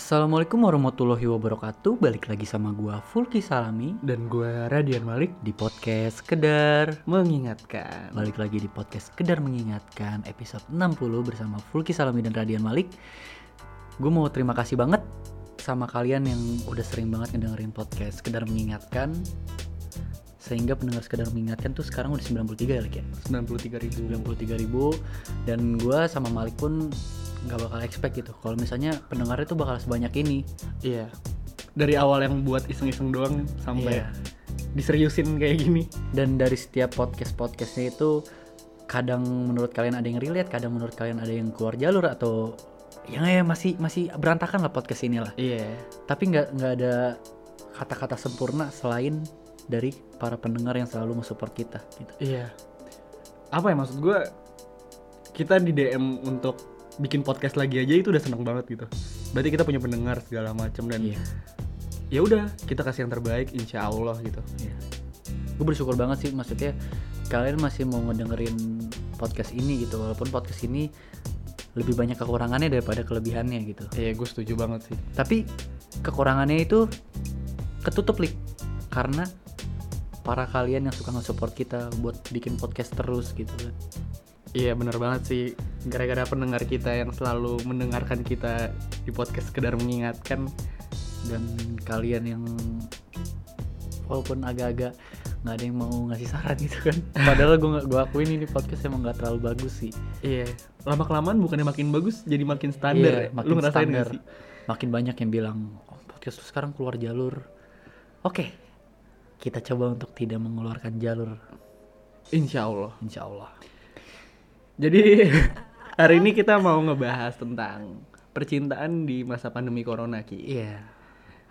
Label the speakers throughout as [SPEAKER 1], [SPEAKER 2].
[SPEAKER 1] Assalamualaikum warahmatullahi wabarakatuh. Balik lagi sama gua Fulki Salami.
[SPEAKER 2] Dan gue Radian Malik.
[SPEAKER 1] Di podcast Kedar
[SPEAKER 2] mengingatkan.
[SPEAKER 1] Balik lagi di podcast Kedar Mengingatkan Episode 60 bersama Fulki Salami dan Radian Malik. Gue mau terima kasih banget Sama kalian yang udah sering banget ngedengerin podcast Kedar Mengingatkan. Sehingga pendengar Kedar Mengingatkan tuh sekarang udah 93 ya lagi ya?
[SPEAKER 2] 93 ribu.
[SPEAKER 1] 93 ribu. Dan gue sama Malik pun nggak bakal expect gitu. Kalau misalnya pendengarnya tuh bakal sebanyak ini.
[SPEAKER 2] Iya. Dari awal yang buat iseng-iseng doang Sampai
[SPEAKER 1] Iya.
[SPEAKER 2] diseriusin kayak gini.
[SPEAKER 1] Dan dari setiap podcast podcastnya itu kadang menurut kalian ada yang relate kadang menurut kalian ada yang keluar jalur atau yang ya masih masih berantakan lah podcast ini lah
[SPEAKER 2] Iya.
[SPEAKER 1] Tapi nggak nggak ada kata-kata sempurna selain dari para pendengar yang selalu mensupport kita gitu.
[SPEAKER 2] Iya. Apa ya maksud gue Kita di DM untuk bikin podcast lagi aja itu udah seneng banget gitu. Berarti kita punya pendengar segala macam dan
[SPEAKER 1] iya.
[SPEAKER 2] ya udah kita kasih yang terbaik insya Allah gitu.
[SPEAKER 1] Iya. Gue bersyukur banget sih maksudnya kalian masih mau ngedengerin podcast ini gitu. Walaupun podcast ini lebih banyak kekurangannya daripada kelebihannya gitu.
[SPEAKER 2] Iya gue setuju banget sih.
[SPEAKER 1] Tapi kekurangannya itu ketutup lik. Karena para kalian yang suka nge-support kita buat bikin podcast terus gitu kan
[SPEAKER 2] Iya bener banget sih Gara-gara pendengar kita yang selalu mendengarkan kita di podcast sekedar mengingatkan
[SPEAKER 1] dan kalian yang walaupun agak-agak nggak ada yang mau ngasih saran gitu kan. Padahal gue gue akuin ini podcast emang nggak terlalu bagus sih.
[SPEAKER 2] Iya. Lama kelamaan bukannya makin bagus jadi makin standar.
[SPEAKER 1] Iya,
[SPEAKER 2] ya
[SPEAKER 1] makin
[SPEAKER 2] Lu ngerasain
[SPEAKER 1] standar.
[SPEAKER 2] gak sih?
[SPEAKER 1] makin banyak yang bilang oh, podcast lu sekarang keluar jalur. Oke kita coba untuk tidak mengeluarkan jalur.
[SPEAKER 2] Insya Allah.
[SPEAKER 1] Insya Allah.
[SPEAKER 2] Jadi hari ini kita mau ngebahas tentang percintaan di masa pandemi corona Ki
[SPEAKER 1] Iya.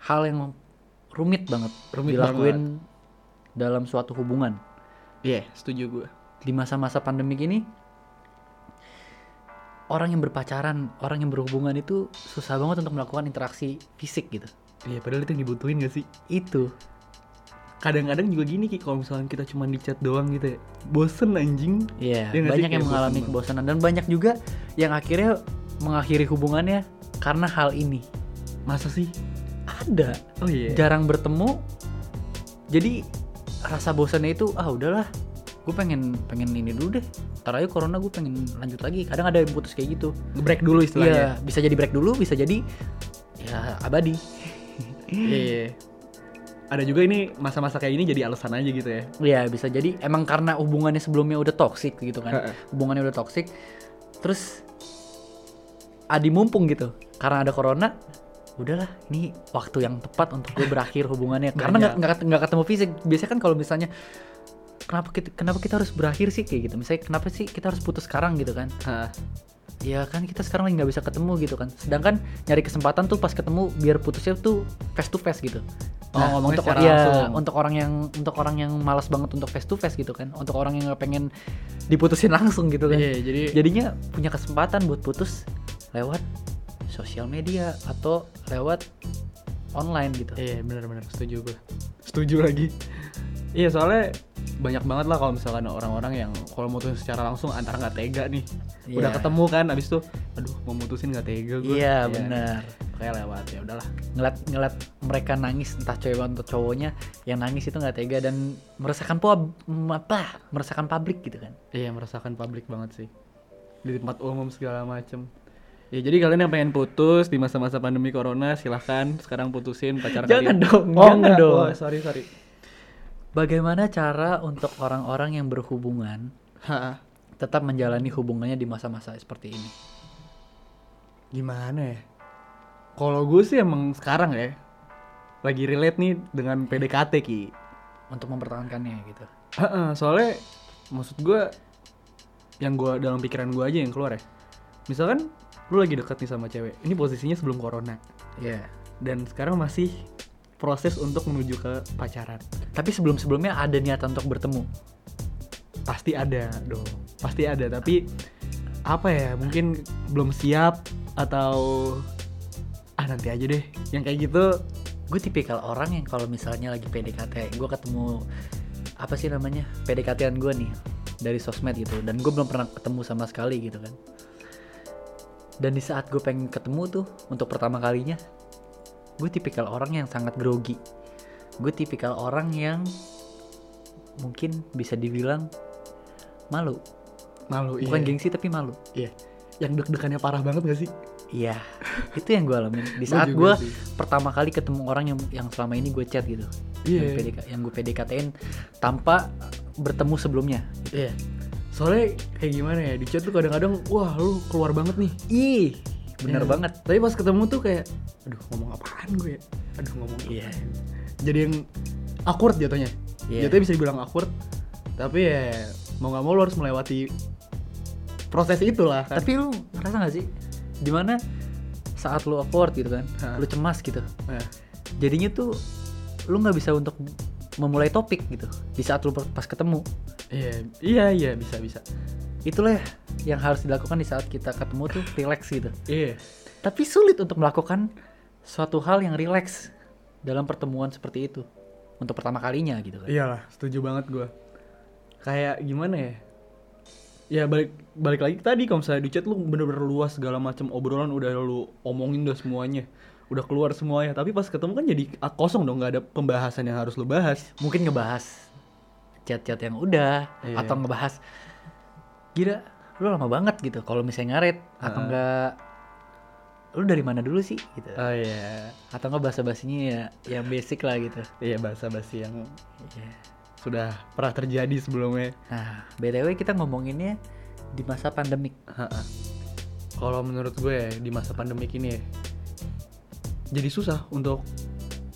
[SPEAKER 1] Hal yang rumit banget
[SPEAKER 2] Rumit
[SPEAKER 1] dilakuin dalam suatu hubungan.
[SPEAKER 2] Iya setuju gue
[SPEAKER 1] Di masa-masa pandemik ini orang yang berpacaran, orang yang berhubungan itu susah banget untuk melakukan interaksi fisik gitu.
[SPEAKER 2] Iya padahal itu yang dibutuhin gak sih?
[SPEAKER 1] Itu.
[SPEAKER 2] Kadang-kadang juga gini Ki kalau misalnya kita cuma di chat doang gitu ya Bosen anjing
[SPEAKER 1] Iya,
[SPEAKER 2] sih?
[SPEAKER 1] banyak yang mengalami
[SPEAKER 2] bosan
[SPEAKER 1] kebosanan dan banyak juga yang akhirnya mengakhiri hubungannya karena hal ini.
[SPEAKER 2] Masa sih?
[SPEAKER 1] Ada.
[SPEAKER 2] Oh iya
[SPEAKER 1] Jarang bertemu. Jadi rasa bosannya itu ah udahlah gue pengen pengen ini dulu deh ntar aja corona gue pengen lanjut lagi kadang ada yang putus kayak gitu
[SPEAKER 2] Nge-break dulu
[SPEAKER 1] Iya,
[SPEAKER 2] istilahnya
[SPEAKER 1] bisa jadi break dulu, bisa jadi ya abadi.
[SPEAKER 2] Iya. Ada juga ini masa-masa kayak ini jadi alasan aja gitu ya.
[SPEAKER 1] Iya, bisa jadi emang karena hubungannya sebelumnya udah toksik gitu kan. Hubungannya udah toksik. Terus adi mumpung gitu. Karena ada corona, udahlah ini waktu yang tepat untuk gue berakhir hubungannya. karena nggak nggak ket- nggak ketemu fisik. Biasanya kan kalau misalnya kenapa kita kenapa kita harus berakhir sih kayak gitu. Misalnya kenapa sih kita harus putus sekarang gitu kan? Ya kan kita sekarang lagi nggak bisa ketemu gitu kan. Sedangkan nyari kesempatan tuh pas ketemu biar putusnya tuh face to face gitu.
[SPEAKER 2] Oh, ngomongnya
[SPEAKER 1] untuk
[SPEAKER 2] secara
[SPEAKER 1] ya,
[SPEAKER 2] langsung.
[SPEAKER 1] untuk orang yang untuk orang yang malas banget untuk face to face gitu kan. Untuk orang yang nggak pengen diputusin langsung gitu kan.
[SPEAKER 2] Iya, jadi
[SPEAKER 1] Jadinya punya kesempatan buat putus lewat sosial media atau lewat online gitu.
[SPEAKER 2] Iya benar-benar setuju gue. Setuju lagi. Iya soalnya banyak banget lah kalau misalkan orang-orang yang kalau mutusin secara langsung antara nggak tega nih. Udah
[SPEAKER 1] Iya.
[SPEAKER 2] ketemu kan abis itu aduh mau mutusin nggak tega gue.
[SPEAKER 1] Iya benar.
[SPEAKER 2] Kayak lewat ya udahlah.
[SPEAKER 1] ngeliat ngeliat mereka nangis entah cewek atau cowoknya yang nangis itu nggak tega dan meresahkan pub apa meresahkan publik gitu kan
[SPEAKER 2] Iya merasakan publik banget sih. Di tempat umum segala macem. Ya jadi kalian yang pengen putus di masa-masa pandemi corona silahkan sekarang putusin pacar
[SPEAKER 1] Jangan
[SPEAKER 2] kalian.
[SPEAKER 1] dong,
[SPEAKER 2] oh,
[SPEAKER 1] jangan
[SPEAKER 2] enggak.
[SPEAKER 1] dong.
[SPEAKER 2] Oh, sorry sorry.
[SPEAKER 1] Bagaimana cara untuk orang-orang yang berhubungan
[SPEAKER 2] Ha,
[SPEAKER 1] tetap menjalani hubungannya di masa-masa seperti ini
[SPEAKER 2] gimana ya? Kalau gue sih emang sekarang ya lagi relate nih dengan PDKT ki.
[SPEAKER 1] untuk mempertahankannya gitu
[SPEAKER 2] soalnya maksud gue yang gue dalam pikiran gue aja yang keluar ya. Misalkan lu lagi deket nih sama cewek, ini posisinya sebelum corona
[SPEAKER 1] ya
[SPEAKER 2] dan sekarang masih proses untuk menuju ke pacaran.
[SPEAKER 1] tapi sebelum-sebelumnya ada niatan untuk bertemu
[SPEAKER 2] Pasti ada dong, pasti ada. Tapi apa ya? Mungkin belum siap atau ah nanti aja deh. Yang kayak gitu
[SPEAKER 1] gue tipikal orang yang kalau misalnya lagi PDKT gue ketemu apa sih namanya PDKT-an gue nih dari sosmed gitu dan gue belum pernah ketemu sama sekali gitu kan dan di saat gue pengen ketemu tuh untuk pertama kalinya gue tipikal orang yang sangat grogi. Gue tipikal orang yang mungkin bisa dibilang malu.
[SPEAKER 2] Malu
[SPEAKER 1] bukan
[SPEAKER 2] iya.
[SPEAKER 1] gengsi tapi malu.
[SPEAKER 2] Iya. Yang deg-degannya parah banget gak sih?
[SPEAKER 1] Iya itu yang gue alamin. Di saat gue pertama kali ketemu orang yang yang selama ini gue chat gitu
[SPEAKER 2] Iya.
[SPEAKER 1] yang, PDK, yang gue PDKT-in tanpa bertemu sebelumnya.
[SPEAKER 2] Iya. Soalnya kayak gimana ya di chat tuh kadang-kadang wah lu keluar banget nih.
[SPEAKER 1] Ih bener
[SPEAKER 2] Iya.
[SPEAKER 1] banget.
[SPEAKER 2] Tapi pas ketemu tuh kayak aduh ngomong apaan gue ya? Aduh ngomong
[SPEAKER 1] Iya.
[SPEAKER 2] apaan. jadi yang awkward jatuhnya.
[SPEAKER 1] Iya.
[SPEAKER 2] jatuhnya bisa dibilang awkward. Tapi ya mau nggak mau lu harus melewati proses itulah kan.
[SPEAKER 1] Tapi lu ngerasa gak sih? Di mana saat lu awkward gitu kan
[SPEAKER 2] Hah.
[SPEAKER 1] lu cemas gitu.
[SPEAKER 2] Nah,
[SPEAKER 1] jadinya tuh lu nggak bisa untuk memulai topik gitu di saat lu pas ketemu.
[SPEAKER 2] Iya iya iya bisa bisa.
[SPEAKER 1] Itulah yang harus dilakukan di saat kita ketemu tuh relax gitu.
[SPEAKER 2] Iya.
[SPEAKER 1] Tapi sulit untuk melakukan suatu hal yang relax dalam pertemuan seperti itu. Untuk pertama kalinya gitu kan.
[SPEAKER 2] Iyalah setuju banget gue kayak gimana ya? Ya balik balik lagi tadi kalau misalnya di chat lu bener-bener luas segala macam obrolan udah lu omongin udah semuanya. Udah keluar semuanya. Tapi pas ketemu kan jadi kosong dong nggak ada pembahasan yang harus lu bahas.
[SPEAKER 1] Mungkin ngebahas chat-chat yang udah
[SPEAKER 2] Iya.
[SPEAKER 1] atau ngebahas gila lu lama banget gitu kalau misalnya ngaret atau
[SPEAKER 2] Heeh.
[SPEAKER 1] enggak lu dari mana dulu sih? Gitu.
[SPEAKER 2] Oh iya.
[SPEAKER 1] Atau enggak bahasa basinya ya yang basic lah gitu.
[SPEAKER 2] Iya bahasa basi yang
[SPEAKER 1] Iya.
[SPEAKER 2] sudah pernah terjadi sebelumnya.
[SPEAKER 1] Nah btw kita ngomonginnya di masa pandemik.
[SPEAKER 2] Kalau menurut gue ya, di masa pandemik ini ya, jadi susah untuk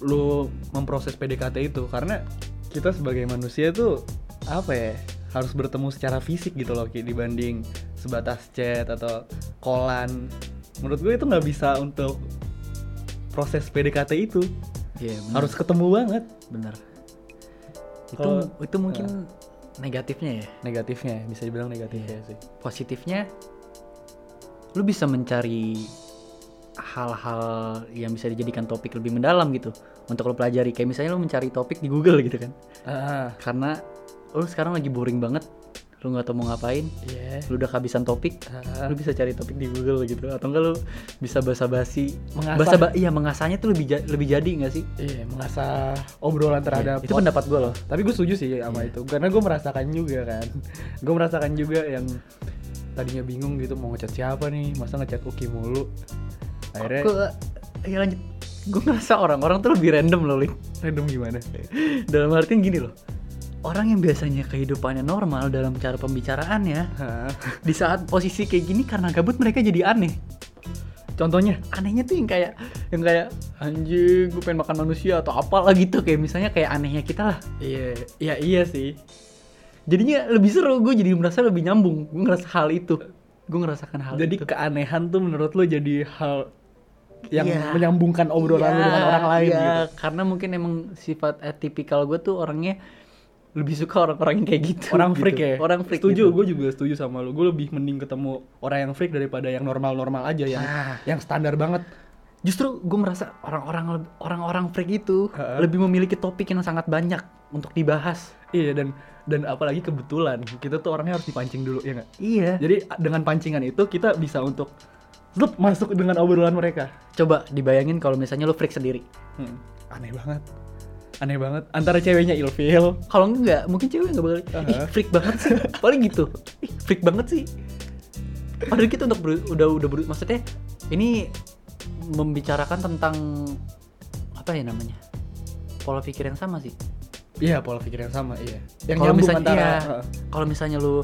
[SPEAKER 2] lu memproses PDKT itu. Karena kita sebagai manusia tuh apa ya harus bertemu secara fisik gitu loh dibanding sebatas chat atau callan. Menurut gue itu nggak bisa untuk proses PDKT itu.
[SPEAKER 1] Iya, bener.
[SPEAKER 2] harus ketemu banget.
[SPEAKER 1] Bener itu
[SPEAKER 2] Kalau-
[SPEAKER 1] itu mungkin negatifnya ya?
[SPEAKER 2] negatifnya bisa dibilang negatifnya sih.
[SPEAKER 1] Positifnya lu bisa mencari hal-hal yang bisa dijadikan topik lebih mendalam gitu. Untuk lo pelajari. Kayak misalnya lo mencari topik di Google gitu kan.
[SPEAKER 2] Ah.
[SPEAKER 1] Karena lo sekarang lagi boring banget. Lu nggak tahu mau ngapain.
[SPEAKER 2] Iya.
[SPEAKER 1] Lu udah kehabisan topik.
[SPEAKER 2] Ah.
[SPEAKER 1] lu bisa cari topik di Google gitu. Atau enggak lu bisa basa-basi.
[SPEAKER 2] Mengasah.
[SPEAKER 1] bahasa ba iya mengasahnya tuh lebih ja- lebih jadi nggak sih?
[SPEAKER 2] Iya mengasah obrolan terhadap
[SPEAKER 1] itu pendapat gue loh.
[SPEAKER 2] Tapi gue setuju sih sama
[SPEAKER 1] Iya.
[SPEAKER 2] itu. Karena gue merasakan juga kan. Gue merasakan juga yang tadinya bingung gitu mau ngechat siapa nih? Masa ngechat Uki mulu? Akhirnya
[SPEAKER 1] gue ya lanjut. Gue ngerasa orang-orang tuh lebih random loh Lin.
[SPEAKER 2] random gimana?
[SPEAKER 1] Dalam artian gini loh orang yang biasanya kehidupannya normal dalam cara pembicaraannya di saat posisi kayak gini karena gabut mereka jadi aneh.
[SPEAKER 2] Contohnya?
[SPEAKER 1] Anehnya tuh yang kayak yang kayak anjing gue pengen makan manusia atau apalah gitu kayak misalnya kayak anehnya kita lah.
[SPEAKER 2] Iya iya iya sih.
[SPEAKER 1] Jadinya lebih seru gue jadi merasa lebih nyambung gue ngerasa hal itu. Gue ngerasakan hal
[SPEAKER 2] jadi
[SPEAKER 1] itu.
[SPEAKER 2] keanehan tuh menurut lo jadi hal yang
[SPEAKER 1] Iya.
[SPEAKER 2] menyambungkan obrolan
[SPEAKER 1] Iya,
[SPEAKER 2] dengan orang lain
[SPEAKER 1] iya,
[SPEAKER 2] gitu?
[SPEAKER 1] Karena mungkin emang sifat eh, tipikal gue tuh orangnya lebih suka orang-orang yang kayak gitu
[SPEAKER 2] orang
[SPEAKER 1] gitu.
[SPEAKER 2] freak ya
[SPEAKER 1] orang freak
[SPEAKER 2] setuju
[SPEAKER 1] gitu.
[SPEAKER 2] gue juga setuju sama lo gue lebih mending ketemu orang yang freak daripada yang normal-normal aja yang
[SPEAKER 1] Ah.
[SPEAKER 2] yang standar banget
[SPEAKER 1] justru gue merasa orang-orang orang-orang freak itu
[SPEAKER 2] Heeh.
[SPEAKER 1] lebih memiliki topik yang sangat banyak untuk dibahas
[SPEAKER 2] iya dan dan apalagi kebetulan kita tuh orangnya harus dipancing dulu ya nggak
[SPEAKER 1] iya
[SPEAKER 2] Jadi dengan pancingan itu kita bisa untuk zup, masuk dengan obrolan mereka.
[SPEAKER 1] coba dibayangin kalau misalnya lu freak sendiri
[SPEAKER 2] Hmm, aneh banget. Aneh banget. Antara ceweknya ilfeel.
[SPEAKER 1] kalau enggak mungkin cewek nggak bakal ih
[SPEAKER 2] Aha.
[SPEAKER 1] freak banget sih. Paling gitu. Ih freak banget sih. Padahal kita untuk ber- udah udah ber- maksudnya ini membicarakan tentang apa ya namanya? Pola pikir yang sama sih.
[SPEAKER 2] Iya, pola pikir yang sama, iya. Yang
[SPEAKER 1] kalau misalnya
[SPEAKER 2] antara
[SPEAKER 1] iya, kalau misalnya lu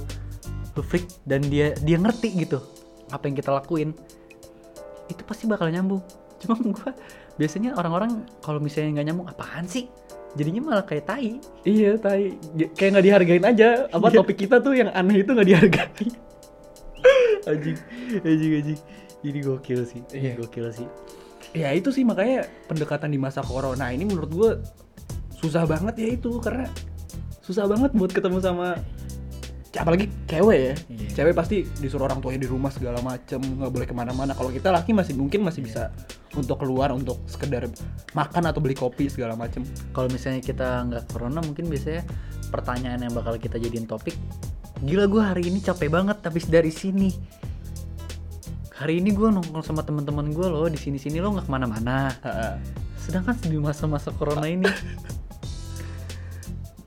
[SPEAKER 1] lu freak dan dia dia ngerti gitu apa yang kita lakuin itu pasti bakal nyambung. Cuma gua biasanya orang-orang kalau misalnya nggak nyambung apaan sih jadinya malah kayak tai
[SPEAKER 2] Iya, tai. Kayak nggak dihargain aja. Apa
[SPEAKER 1] Iya.
[SPEAKER 2] topik kita tuh yang aneh itu nggak dihargai.
[SPEAKER 1] anjing anjing anjing ini gokil sih ini
[SPEAKER 2] Iya.
[SPEAKER 1] gokil sih
[SPEAKER 2] ya itu sih makanya pendekatan di masa corona ini menurut gue susah banget ya itu karena susah banget buat ketemu sama apalagi cewek ya
[SPEAKER 1] Iya.
[SPEAKER 2] cewek pasti disuruh orang tuanya di rumah segala macem nggak boleh ke mana-mana kalau kita laki masih mungkin masih bisa untuk keluar untuk sekedar makan atau beli kopi segala macem.
[SPEAKER 1] Kalau misalnya kita nggak corona mungkin biasanya pertanyaan yang bakal kita jadiin topik gila gue hari ini capek banget habis dari sini. Hari ini gue nongkrong sama teman-teman gue loh di sini sini lo nggak ke mana-mana. Sedangkan di masa-masa corona ini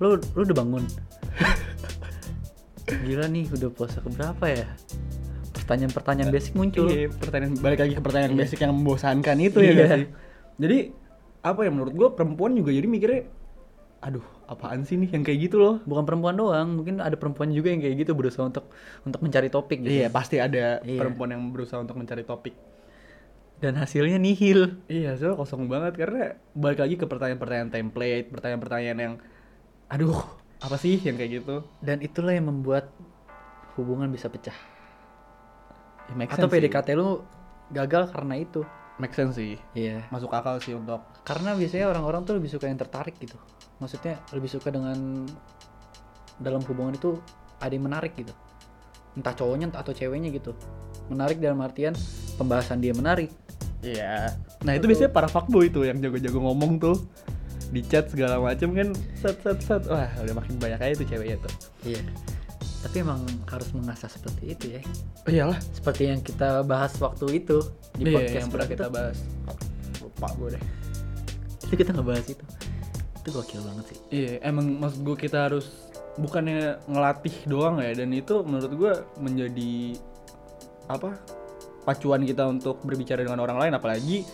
[SPEAKER 1] lu lu udah bangun? Gila nih udah puasa keberapa ya pertanyaan-pertanyaan basic muncul
[SPEAKER 2] Iya, pertanyaan balik lagi ke pertanyaan
[SPEAKER 1] Iya.
[SPEAKER 2] basic yang membosankan itu ya
[SPEAKER 1] Iya.
[SPEAKER 2] nggak sih? Jadi apa ya menurut gua perempuan juga jadi mikirnya aduh apaan sih nih yang kayak gitu loh.
[SPEAKER 1] bukan perempuan doang mungkin ada perempuan juga yang kayak gitu berusaha untuk untuk mencari topik gitu
[SPEAKER 2] Iya, pasti ada
[SPEAKER 1] Iya.
[SPEAKER 2] perempuan yang berusaha untuk mencari topik.
[SPEAKER 1] dan hasilnya nihil
[SPEAKER 2] Iya, soalnya kosong banget karena balik lagi ke pertanyaan-pertanyaan template, pertanyaan-pertanyaan yang aduh, apa sih yang kayak gitu?
[SPEAKER 1] dan itulah yang membuat hubungan bisa pecah
[SPEAKER 2] Ya, make
[SPEAKER 1] atau
[SPEAKER 2] sense sih.
[SPEAKER 1] PDKT lu gagal karena itu.
[SPEAKER 2] Make sense sih.
[SPEAKER 1] iya.
[SPEAKER 2] Masuk akal sih untuk
[SPEAKER 1] karena biasanya orang-orang tuh lebih suka yang tertarik gitu. Maksudnya lebih suka dengan dalam hubungan itu ada yang menarik gitu. Entah cowoknya entah atau ceweknya gitu. Menarik dalam artian pembahasan dia menarik.
[SPEAKER 2] Iya. Nah itu biasanya para fuckboy tuh yang jago-jago ngomong tuh. Di chat segala macem kan set set set. Wah udah makin banyak aja tuh ceweknya tuh.
[SPEAKER 1] iya tapi emang harus mengasah seperti itu ya
[SPEAKER 2] Oh iyalah.
[SPEAKER 1] seperti yang kita bahas waktu itu di
[SPEAKER 2] Iya,
[SPEAKER 1] podcast
[SPEAKER 2] yang pernah kita
[SPEAKER 1] itu?
[SPEAKER 2] bahas. Lupa gue deh.
[SPEAKER 1] itu kita nggak bahas itu itu gokil banget sih
[SPEAKER 2] Iya, emang maksud gue kita harus bukannya ngelatih doang ya dan itu menurut gue menjadi apa pacuan kita untuk berbicara dengan orang lain apalagi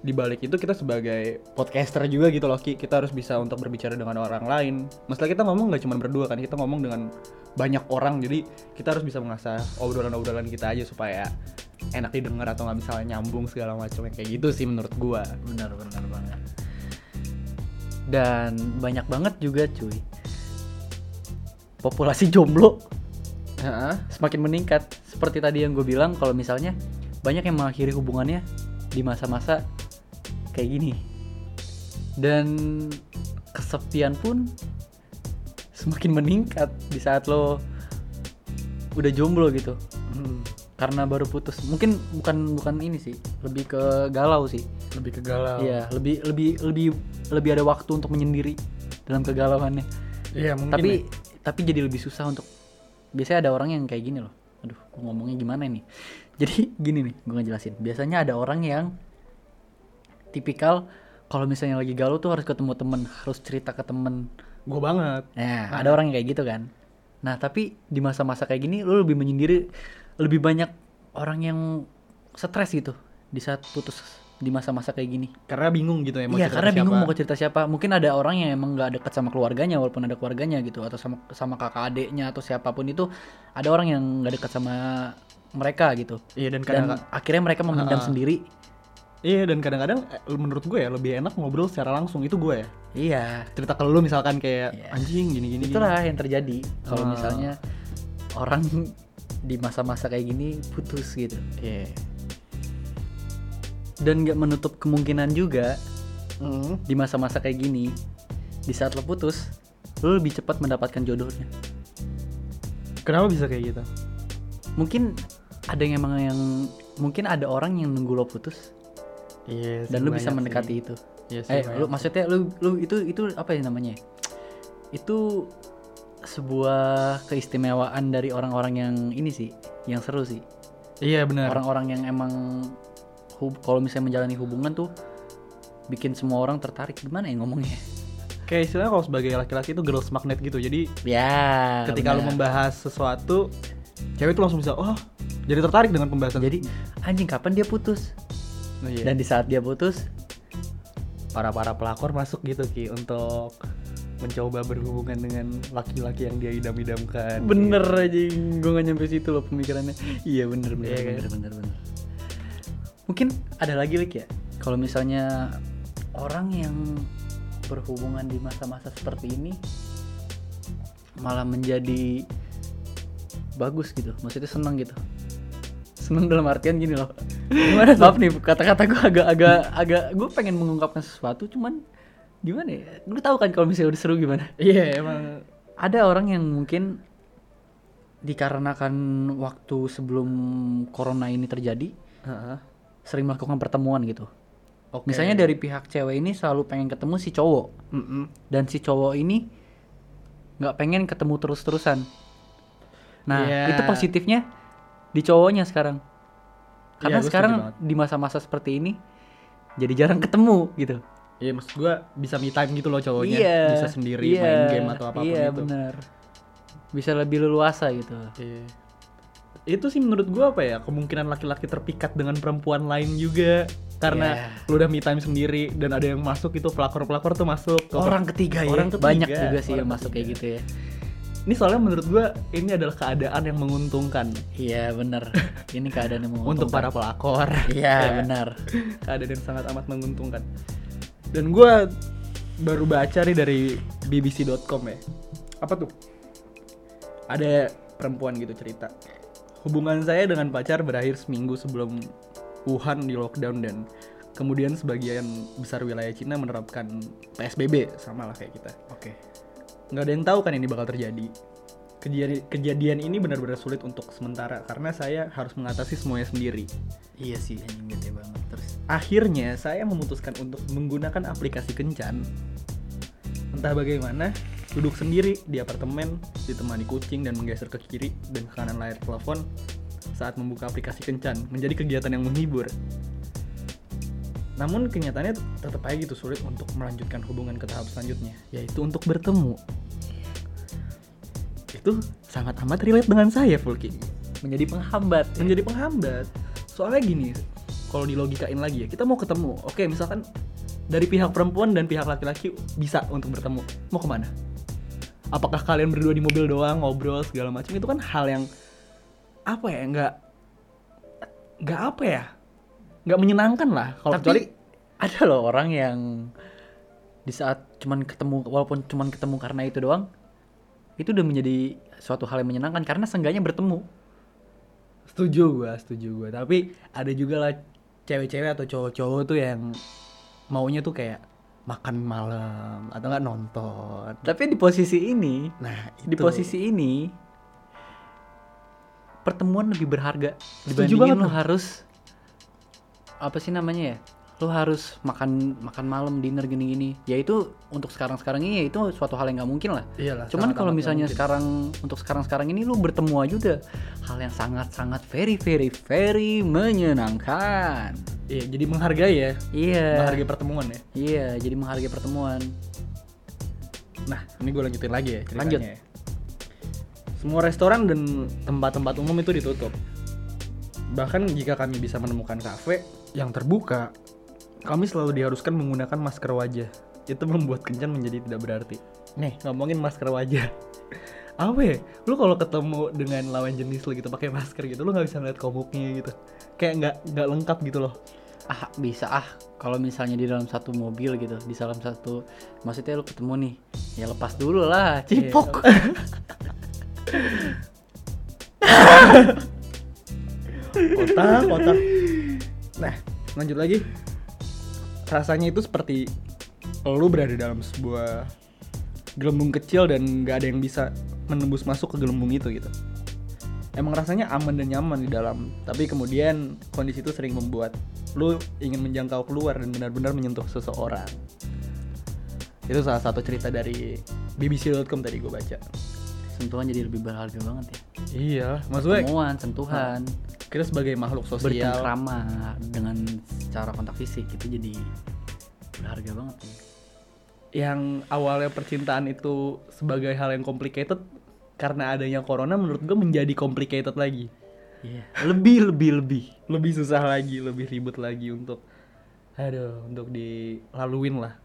[SPEAKER 2] di balik itu kita sebagai podcaster juga gitu loh Ki. Kita harus bisa untuk berbicara dengan orang lain. Masalah kita ngomong nggak cuma berdua kan kita ngomong dengan banyak orang. Jadi kita harus bisa mengasah obrolan-obrolan kita aja supaya enak didengar atau nggak misalnya nyambung segala macam kayak gitu sih menurut gua.
[SPEAKER 1] Benar benar banget. Dan banyak banget juga cuy. Populasi jomblo
[SPEAKER 2] Heeh.
[SPEAKER 1] semakin meningkat. Seperti tadi yang gue bilang kalau misalnya banyak yang mengakhiri hubungannya di masa-masa kayak gini. Dan kesepian pun semakin meningkat di saat lo udah jomblo gitu.
[SPEAKER 2] Hmm,
[SPEAKER 1] karena baru putus. Mungkin bukan bukan ini sih. Lebih ke galau sih.
[SPEAKER 2] Lebih ke galau.
[SPEAKER 1] Iya lebih lebih lebih lebih ada waktu untuk menyendiri dalam kegalauannya.
[SPEAKER 2] Iya mungkin
[SPEAKER 1] tapi
[SPEAKER 2] ya.
[SPEAKER 1] tapi jadi lebih susah untuk biasanya ada orang yang kayak gini loh. Aduh ngomongnya gimana nih jadi gini nih gue ngejelasin. Biasanya ada orang yang tipikal kalau misalnya lagi galau tuh harus ketemu temen harus cerita ke temen
[SPEAKER 2] gue banget
[SPEAKER 1] nah ada orang yang kayak gitu kan nah tapi di masa-masa kayak gini lu lebih menyendiri lebih banyak orang yang stres gitu di saat putus di masa-masa kayak gini
[SPEAKER 2] karena bingung gitu ya mau
[SPEAKER 1] Iya
[SPEAKER 2] cerita
[SPEAKER 1] karena bingung
[SPEAKER 2] siapa.
[SPEAKER 1] mau ke cerita siapa. Mungkin ada orang yang emang nggak dekat sama keluarganya walaupun ada keluarganya gitu atau sama sama kakak adiknya atau siapa pun itu ada orang yang nggak dekat sama mereka gitu.
[SPEAKER 2] iya dan
[SPEAKER 1] Dan akhirnya mereka memendam
[SPEAKER 2] Ha-ha.
[SPEAKER 1] sendiri.
[SPEAKER 2] Iya dan kadang-kadang eh, menurut gue ya lebih enak ngobrol secara langsung itu gue ya
[SPEAKER 1] Iya.
[SPEAKER 2] cerita ke lu misalkan kayak
[SPEAKER 1] Iya.
[SPEAKER 2] anjing gini gini
[SPEAKER 1] Itulah yang terjadi kalau
[SPEAKER 2] Ah.
[SPEAKER 1] misalnya orang di masa-masa kayak gini putus gitu.
[SPEAKER 2] iya
[SPEAKER 1] Dan nggak menutup kemungkinan juga
[SPEAKER 2] Hmm.
[SPEAKER 1] di masa-masa kayak gini di saat lo putus lo lebih cepat mendapatkan jodohnya.
[SPEAKER 2] kenapa bisa kayak gitu
[SPEAKER 1] mungkin ada yang emang yang mungkin ada orang yang nunggu lo putus
[SPEAKER 2] iya
[SPEAKER 1] dan lu bisa mendekati itu.
[SPEAKER 2] iya
[SPEAKER 1] eh, lu maksudnya lu lu itu itu apa ya namanya? Itu sebuah keistimewaan dari orang-orang yang ini sih, yang seru sih.
[SPEAKER 2] iya benar
[SPEAKER 1] Orang-orang yang emang kalau misalnya menjalani hubungan tuh bikin semua orang tertarik gimana ya ngomongnya?
[SPEAKER 2] kayak istilahnya kalau sebagai laki-laki itu girls magnet gitu jadi
[SPEAKER 1] Ya.
[SPEAKER 2] ketika lu
[SPEAKER 1] benar.
[SPEAKER 2] membahas sesuatu cewek tuh langsung bisa oh jadi tertarik dengan pembahasan
[SPEAKER 1] jadi anjing kapan dia putus?
[SPEAKER 2] Nah, iya.
[SPEAKER 1] Dan di saat dia putus,
[SPEAKER 2] para para pelakor masuk gitu ki untuk mencoba berhubungan dengan laki-laki yang dia idam-idamkan.
[SPEAKER 1] Bener aja gue gak nyampe situ loh pemikirannya. Iya bener bener
[SPEAKER 2] Iya kan?
[SPEAKER 1] bener, bener bener. Mungkin ada lagi Lik ya? Kalau misalnya orang yang berhubungan di masa-masa seperti ini malah menjadi bagus gitu. Maksudnya seneng gitu seneng dalam artian gini loh gimana maaf nih kata-kata gue agak agak gue pengen mengungkapkan sesuatu cuman gimana ya lu tahu kan kalau misalnya udah seru gimana
[SPEAKER 2] iya emang
[SPEAKER 1] ada orang yang mungkin dikarenakan waktu sebelum corona ini terjadi
[SPEAKER 2] Heeh.
[SPEAKER 1] sering melakukan pertemuan gitu.
[SPEAKER 2] Oke.
[SPEAKER 1] Misalnya dari pihak cewek ini selalu pengen ketemu si cowok
[SPEAKER 2] Mm-mm.
[SPEAKER 1] dan si cowok ini nggak pengen ketemu terus-terusan. Nah
[SPEAKER 2] Iya.
[SPEAKER 1] itu positifnya di cowoknya sekarang.
[SPEAKER 2] Iya,
[SPEAKER 1] Karena
[SPEAKER 2] setuju
[SPEAKER 1] sekarang di masa-masa seperti ini jadi jarang ketemu gitu.
[SPEAKER 2] Iya maksud gua bisa me time gitu loh cowoknya.
[SPEAKER 1] Iya
[SPEAKER 2] bisa sendiri
[SPEAKER 1] iya,
[SPEAKER 2] main game atau apa pun
[SPEAKER 1] iya
[SPEAKER 2] itu
[SPEAKER 1] benar bisa lebih leluasa gitu.
[SPEAKER 2] Iya. itu sih menurut gua apa ya kemungkinan laki-laki terpikat dengan perempuan lain juga. Karena
[SPEAKER 1] Iya.
[SPEAKER 2] lu udah me time sendiri dan ada yang masuk itu pelakor-pelakor tuh masuk. Ke
[SPEAKER 1] orang ketiga ya.
[SPEAKER 2] Orang ketiga,
[SPEAKER 1] banyak juga sih yang
[SPEAKER 2] orang
[SPEAKER 1] masuk kayak gitu ya
[SPEAKER 2] ini soalnya menurut gua ini adalah keadaan yang menguntungkan.
[SPEAKER 1] Iya benar. Ini keadaan yang
[SPEAKER 2] untuk para pelakor.
[SPEAKER 1] Iya
[SPEAKER 2] Ya.
[SPEAKER 1] benar.
[SPEAKER 2] Keadaan yang sangat amat menguntungkan. Dan gua baru baca nih dari bbc.com ya. Apa tuh? Ada perempuan gitu cerita. Hubungan saya dengan pacar berakhir seminggu sebelum Wuhan di lockdown dan kemudian sebagian besar wilayah Cina menerapkan PSBB sama lah kayak kita.
[SPEAKER 1] Oke
[SPEAKER 2] nggak ada yang tahu kan ini bakal terjadi kejadian, kejadian ini benar-benar sulit untuk sementara karena saya harus mengatasi semuanya sendiri
[SPEAKER 1] iya sih anjing bete banget terus
[SPEAKER 2] Akhirnya saya memutuskan untuk menggunakan aplikasi kencan. Entah bagaimana, duduk sendiri di apartemen, ditemani kucing dan menggeser ke kiri dan ke kanan layar telepon saat membuka aplikasi kencan menjadi kegiatan yang menghibur. Namun kenyataannya tetap aja gitu sulit untuk melanjutkan hubungan ke tahap selanjutnya, yaitu untuk bertemu. Itu sangat amat relate dengan saya, Fulking
[SPEAKER 1] menjadi penghambat ya.
[SPEAKER 2] menjadi penghambat. Soalnya gini, kalau dilogikain lagi ya, kita mau ketemu. Oke, misalkan dari pihak perempuan dan pihak laki-laki bisa untuk bertemu. Mau ke mana? Apakah kalian berdua di mobil doang ngobrol segala macam? Itu kan hal yang apa ya? Nggak nggak apa ya? Nggak menyenangkan lah. Kalau
[SPEAKER 1] tapi
[SPEAKER 2] kecuali
[SPEAKER 1] ada loh orang yang di saat cuman ketemu walaupun cuman ketemu karena itu doang itu udah menjadi suatu hal yang menyenangkan karena seenggaknya bertemu
[SPEAKER 2] setuju gua, setuju gua. Tapi ada juga lah cewek-cewek atau cowok-cowok tuh yang maunya tuh kayak makan malam atau nggak nonton.
[SPEAKER 1] tapi di posisi ini
[SPEAKER 2] Nah,
[SPEAKER 1] di
[SPEAKER 2] itu.
[SPEAKER 1] posisi ini pertemuan lebih berharga
[SPEAKER 2] Setuju
[SPEAKER 1] dibandingin lo harus apa sih namanya ya lo harus makan makan malam dinner gini-gini ya itu untuk sekarang-sekarang ini ya itu suatu hal yang nggak mungkin lah
[SPEAKER 2] Iyalah,
[SPEAKER 1] cuman kalau misalnya sekarang untuk sekarang-sekarang ini lu bertemu aja udah hal yang sangat-sangat very very very menyenangkan
[SPEAKER 2] Iya, jadi menghargai ya,
[SPEAKER 1] iya
[SPEAKER 2] menghargai pertemuan ya.
[SPEAKER 1] iya jadi menghargai pertemuan
[SPEAKER 2] Nah, ini gue lanjutin lagi ya ceritanya.
[SPEAKER 1] Lanjut.
[SPEAKER 2] ya. Semua restoran dan tempat-tempat umum itu ditutup. Bahkan jika kami bisa menemukan kafe yang terbuka, kami selalu diharuskan menggunakan masker wajah. Itu membuat kencan menjadi tidak berarti. Nih, ngomongin masker wajah. Apa ya? Lu kalau ketemu dengan lawan jenis lu gitu pakai masker gitu, lu nggak bisa ngeliat komuknya gitu. Kayak nggak nggak lengkap gitu loh.
[SPEAKER 1] ah bisa ah kalau misalnya di dalam satu mobil gitu di dalam satu maksudnya lu ketemu nih ya lepas dulu lah cipok
[SPEAKER 2] kotak kotak nah lanjut lagi rasanya itu seperti lu berada dalam sebuah gelembung kecil dan gak ada yang bisa menembus masuk ke gelembung itu gitu. Emang rasanya aman dan nyaman di dalam tapi kemudian kondisi itu sering membuat lu ingin menjangkau keluar dan benar-benar menyentuh seseorang. Itu salah satu cerita dari bbc.com tadi gue baca.
[SPEAKER 1] Sentuhan jadi lebih berharga banget ya.
[SPEAKER 2] Iya maksudnya
[SPEAKER 1] pertemuan sentuhan
[SPEAKER 2] kita sebagai makhluk sosial
[SPEAKER 1] bercengkrama dengan cara kontak fisik itu jadi berharga banget ya.
[SPEAKER 2] yang awalnya percintaan itu sebagai hal yang complicated karena adanya corona menurut gue menjadi complicated lagi
[SPEAKER 1] Iya. lebih lebih lebih
[SPEAKER 2] lebih susah lagi lebih ribet lagi untuk aduh untuk dilaluin lah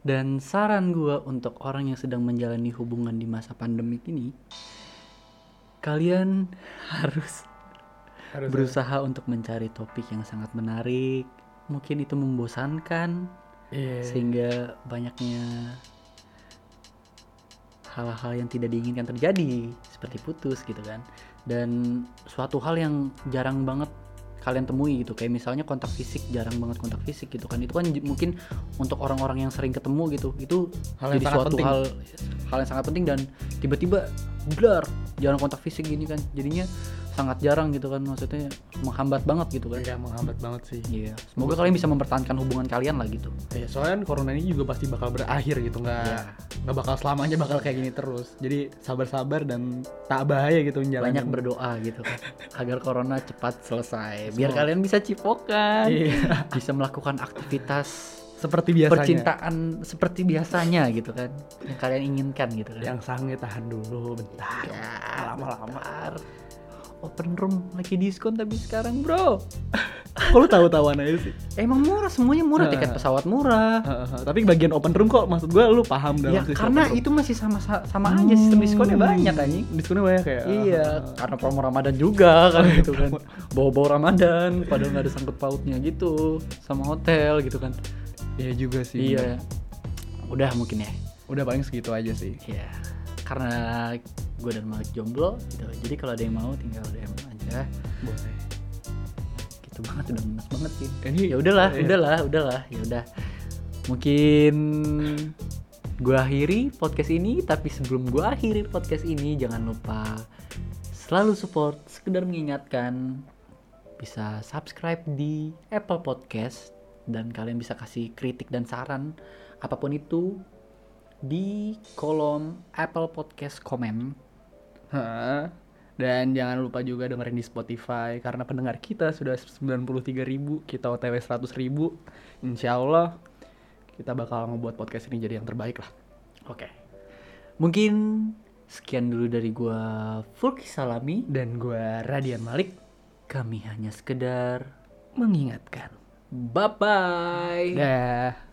[SPEAKER 1] dan saran gua untuk orang yang sedang menjalani hubungan di masa pandemik ini kalian harus
[SPEAKER 2] harus
[SPEAKER 1] berusaha untuk mencari topik yang sangat menarik mungkin itu membosankan
[SPEAKER 2] Iya.
[SPEAKER 1] sehingga banyaknya hal-hal yang tidak diinginkan terjadi seperti putus gitu kan dan suatu hal yang jarang banget kalian temui gitu kayak misalnya kontak fisik jarang banget kontak fisik gitu kan itu kan mungkin untuk orang-orang yang sering ketemu gitu itu
[SPEAKER 2] Hal yang
[SPEAKER 1] jadi suatu
[SPEAKER 2] penting.
[SPEAKER 1] hal hal yang sangat penting dan tiba-tiba blar jarang kontak fisik gini kan jadinya sangat jarang gitu kan maksudnya menghambat banget gitu kan
[SPEAKER 2] Iya menghambat banget sih.
[SPEAKER 1] iya semoga kalian bisa mempertahankan hubungan kalian lah gitu
[SPEAKER 2] Ya, soalnya kan corona ini juga pasti bakal berakhir gitu nggak
[SPEAKER 1] Iya.
[SPEAKER 2] nggak bakal selamanya bakal kayak gini terus. Jadi sabar-sabar dan tak bahaya gitu menjalani.
[SPEAKER 1] banyak berdoa gitu kan agar corona cepat selesai biar
[SPEAKER 2] Semoga.
[SPEAKER 1] kalian bisa cipokan
[SPEAKER 2] Iya.
[SPEAKER 1] bisa melakukan aktivitas
[SPEAKER 2] Seperti biasanya.
[SPEAKER 1] percintaan seperti biasanya gitu kan yang kalian inginkan gitu kan
[SPEAKER 2] Yang sange tahan dulu bentar.
[SPEAKER 1] Ya,
[SPEAKER 2] Lama-lama.
[SPEAKER 1] Open room lagi diskon tapi sekarang bro
[SPEAKER 2] lu tahu-tahuan aja sih?
[SPEAKER 1] Emang murah semuanya murah tiket pesawat murah
[SPEAKER 2] tapi bagian open room kok maksud gua lu paham dalam
[SPEAKER 1] Ya karena itu masih sama sama aja sistem diskonnya
[SPEAKER 2] Hmm,
[SPEAKER 1] banyak anjing
[SPEAKER 2] Diskonnya banyak ya.
[SPEAKER 1] Iya, karena promo Ramadan juga kan gitu kan. Bawa-bawa Ramadan, padahal nggak ada sangkut pautnya gitu sama hotel gitu kan.
[SPEAKER 2] Iya juga sih.
[SPEAKER 1] Iya. Udah mungkin ya.
[SPEAKER 2] Udah paling segitu aja sih.
[SPEAKER 1] Iya. Karena gue dan Malik jomblo gitu. Jadi kalau ada yang mau tinggal DM aja.
[SPEAKER 2] Boleh.
[SPEAKER 1] Gitu banget udah ngenes banget sih.
[SPEAKER 2] Ini
[SPEAKER 1] Ya udahlah,
[SPEAKER 2] iya.
[SPEAKER 1] udahlah, udahlah. Ya udah. Mungkin gue akhiri podcast ini, tapi sebelum gue akhiri podcast ini jangan lupa selalu support, sekedar mengingatkan bisa subscribe di Apple Podcast dan kalian bisa kasih kritik dan saran apa pun itu di kolom Apple Podcast komen.
[SPEAKER 2] Dan jangan lupa juga dengerin di Spotify karena pendengar kita sudah 93.000 ribu, kita OTW 100 ribu. Insya Allah kita bakal ngebuat podcast ini jadi yang terbaik lah.
[SPEAKER 1] Oke. Mungkin sekian dulu dari gua Fulki Salami.
[SPEAKER 2] Dan gua Radian Malik
[SPEAKER 1] Kami hanya sekedar
[SPEAKER 2] mengingatkan.
[SPEAKER 1] Bye bye.
[SPEAKER 2] Dah.